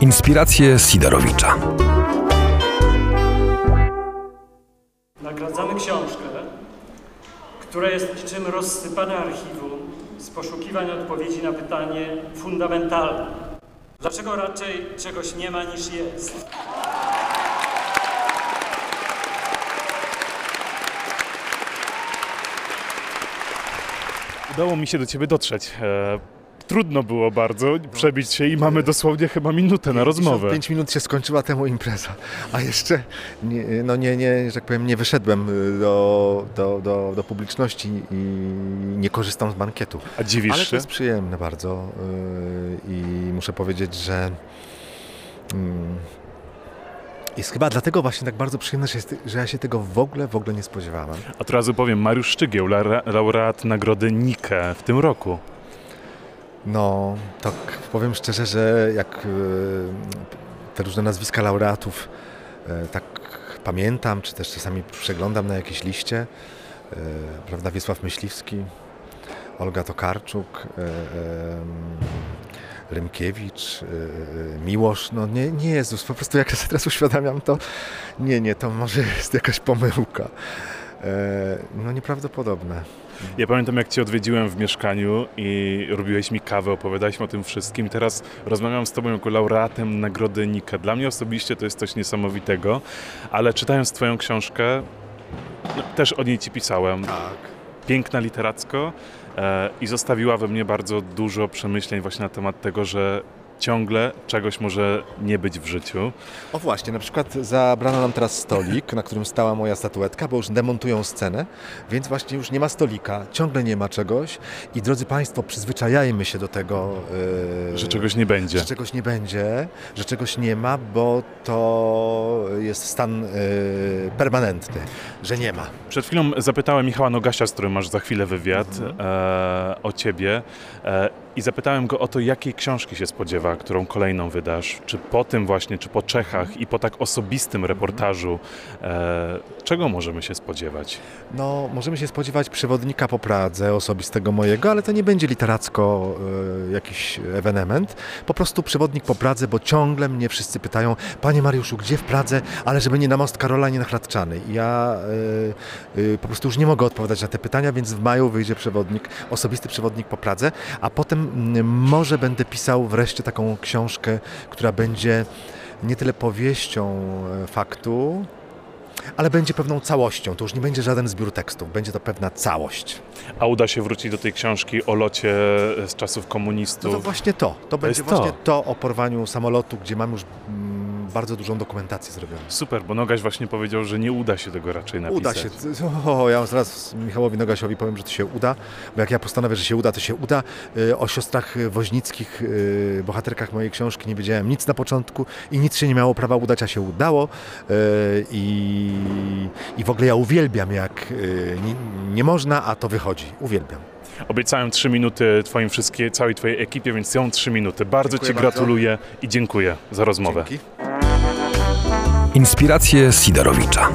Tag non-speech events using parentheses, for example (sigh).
Inspiracje Sidorowicza. Nagradzamy książkę, która jest niczym rozsypane archiwum z poszukiwań odpowiedzi na pytanie fundamentalne. Dlaczego raczej czegoś nie ma niż jest? Udało mi się do ciebie dotrzeć. Trudno było bardzo przebić się i mamy dosłownie chyba minutę na rozmowę. 5 minut się skończyła temu impreza, a jeszcze nie, no nie, nie, że tak powiem, nie wyszedłem y, do, do, do, do publiczności i nie korzystam z bankietu. A dziwisz Ale się? to jest przyjemne bardzo y, i muszę powiedzieć, że mm, jest chyba dlatego właśnie tak bardzo przyjemne, że, jest, że ja się tego w ogóle, w ogóle nie spodziewałem. A od razu powiem, Mariusz Szczygieł, laureat nagrody Nike w tym roku. No, tak powiem szczerze, że jak y, te różne nazwiska laureatów y, tak pamiętam, czy też czasami przeglądam na jakieś liście, y, prawda, Wiesław Myśliwski, Olga Tokarczuk, Rymkiewicz, Miłosz, no nie, nie Jezus, po prostu jak ja (laughs) sobie teraz uświadamiam to, nie, nie, to może jest jakaś pomyłka. E, No nieprawdopodobne. Ja pamiętam, jak cię odwiedziłem w mieszkaniu i robiłeś mi kawę, opowiadałeś o tym wszystkim. Teraz rozmawiam z tobą jako laureatem nagrody Nike. Dla mnie osobiście to jest coś niesamowitego, ale czytając twoją książkę, no, też o niej ci pisałem. Tak. piękna literacko e, i zostawiła we mnie bardzo dużo przemyśleń właśnie na temat tego, że ciągle czegoś może nie być w życiu. O właśnie, na przykład zabrano nam teraz stolik, na którym stała moja statuetka, bo już demontują scenę, więc właśnie już nie ma stolika, ciągle nie ma czegoś i drodzy Państwo, przyzwyczajajmy się do tego, yy, Że czegoś nie będzie. że czegoś nie będzie, że czegoś nie ma, bo to jest stan yy, permanentny, że nie ma. Przed chwilą zapytałem Michała Nogasia, z którym masz za chwilę wywiad, e, o ciebie e, i zapytałem go o to, jakiej książki się spodziewa, którą kolejną wydasz. Czy po tym właśnie, czy po Czechach i po tak osobistym reportażu, e, czego możemy się spodziewać? No, możemy się spodziewać przewodnika po Pradze, osobistego mojego, ale to nie będzie literacko e, jakiś ewenement. Po prostu przewodnik po Pradze, bo ciągle mnie wszyscy pytają, panie Mariuszu, gdzie w Pradze, ale żeby nie na most Karola, nie na Hradczany. I ja e, e, po prostu już nie mogę odpowiadać na te pytania, więc w maju wyjdzie przewodnik, osobisty przewodnik po Pradze, a potem może będę pisał wreszcie taką książkę, która będzie nie tyle powieścią e, faktu, ale będzie pewną całością. To już nie będzie żaden zbiór tekstów, będzie to pewna całość. A uda się wrócić do tej książki o locie z czasów No komunistów? to właśnie to. To będzie jest to. właśnie to. o porwaniu samolotu, gdzie mam już bardzo dużą dokumentację zrobioną. Super, bo Nogaś właśnie powiedział, że nie uda się tego raczej napisać. Uda się. (laughs) O, ja zaraz Michałowi Nogasiowi powiem, że to się uda, bo jak ja postanowię, że się uda, to się uda. Y, O siostrach woźnickich, y, bohaterkach mojej książki nie wiedziałem nic na początku i nic się nie miało prawa udać, a się udało. Y, I, i w ogóle ja uwielbiam, jak nie, nie można, a to wychodzi. Uwielbiam. Obiecałem trzy minuty twoim wszystkie, całej twojej ekipie, więc są trzy minuty. Bardzo Dziękuję ci bardzo. gratuluję i dziękuję za rozmowę. Dzięki. Inspiracje Sidorowicza.